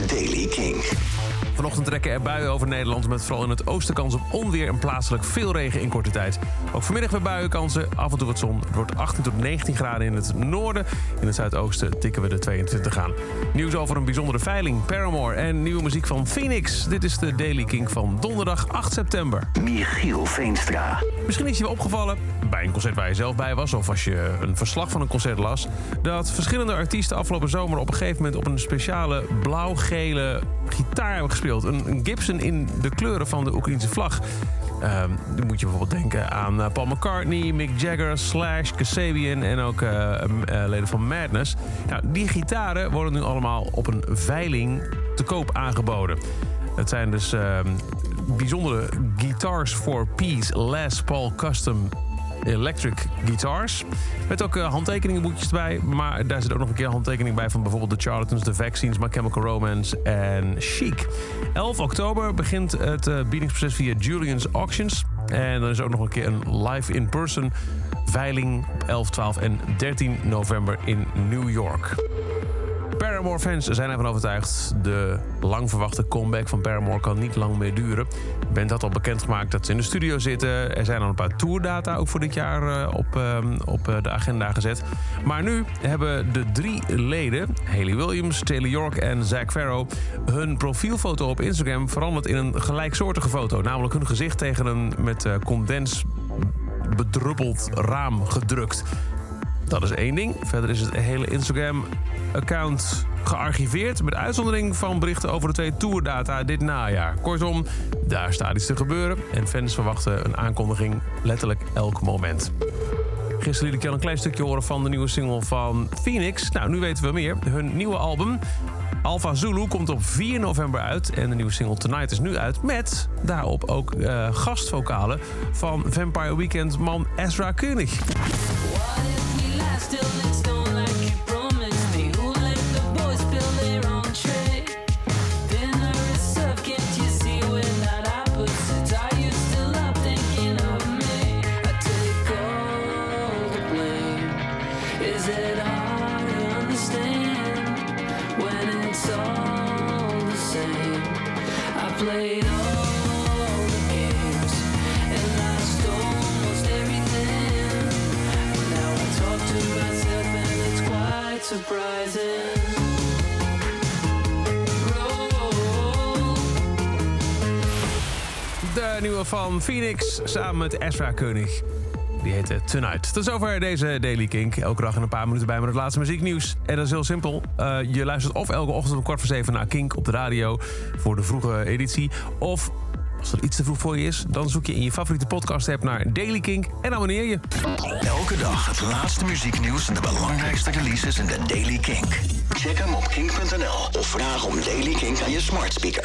Daily King. Vanochtend trekken er buien over Nederland met vooral in het oosten kans op onweer en plaatselijk veel regen in korte tijd. Ook vanmiddag weer buienkansen, af en toe wat zon. Het wordt 18 tot 19 graden in het noorden. In het zuidoosten tikken we de 22 aan. Nieuws over een bijzondere veiling, Paramore en nieuwe muziek van Phoenix. Dit is de Daily King van donderdag 8 september. Michiel Veenstra. Misschien is je wel opgevallen, bij een concert waar je zelf bij was... of als je een verslag van een concert las... dat verschillende artiesten afgelopen zomer op een gegeven moment... op een speciale blauw-gele gitaar hebben gespeeld. Een, een Gibson in de kleuren van de Oekraïnse vlag. Ehm, dan moet je bijvoorbeeld denken aan eh, Paul McCartney, Mick Jagger, Slash, Kasabian en ook eh, eh, leden van Madness. Nou, die gitaren worden nu allemaal op een veiling te koop aangeboden. Het zijn dus ehm, bijzondere Guitars for Peace Les Paul Custom Electric Guitars. Met ook uh, handtekeningenboekjes erbij. Maar daar zit ook nog een keer handtekening bij... van bijvoorbeeld The Charlatans, The Vaccines, My Chemical Romance en Chic. 11 oktober begint het uh, biedingsproces via Julian's Auctions. En dan is ook nog een keer een live in-person veiling... op 11, 12 en 13 november in New York. Paramore-fans zijn ervan overtuigd. De lang verwachte comeback van Paramore kan niet lang meer duren. Band had al bekendgemaakt dat ze in de studio zitten. Er zijn al een paar tourdata ook voor dit jaar uh, op, uh, op de agenda gezet. Maar nu hebben de drie leden, Haley Williams, Taylor York en Zack Farrow... hun profielfoto op Instagram veranderd in een gelijksoortige foto. Namelijk hun gezicht tegen een met uh, condens bedruppeld raam gedrukt. Dat is één ding. Verder is het hele Instagram-account gearchiveerd... met uitzondering van berichten over de twee tourdata dit najaar. Kortom, daar staat iets te gebeuren... en fans verwachten een aankondiging letterlijk elk moment. Gisteren liet ik al een klein stukje horen van de nieuwe single van Phoenix. Nou, nu weten we meer. Hun nieuwe album... Alpha Zulu komt op 4 november uit en de nieuwe single Tonight is nu uit... met daarop ook uh, gastvokalen van Vampire Weekend man Ezra Koenig. De nieuwe van Phoenix samen met Ezra Koenig. Die heette Tonight. Tot zover deze Daily Kink. Elke dag in een paar minuten bij met het laatste muzieknieuws. En dat is heel simpel. Uh, je luistert of elke ochtend om kwart voor zeven naar Kink op de radio... voor de vroege editie. Of als dat iets te vroeg voor je is, dan zoek je in je favoriete podcast-app naar Daily Kink en abonneer je. Elke dag het laatste muzieknieuws en de belangrijkste releases in de Daily Kink. Check hem op kink.nl of vraag om Daily Kink aan je smart speaker.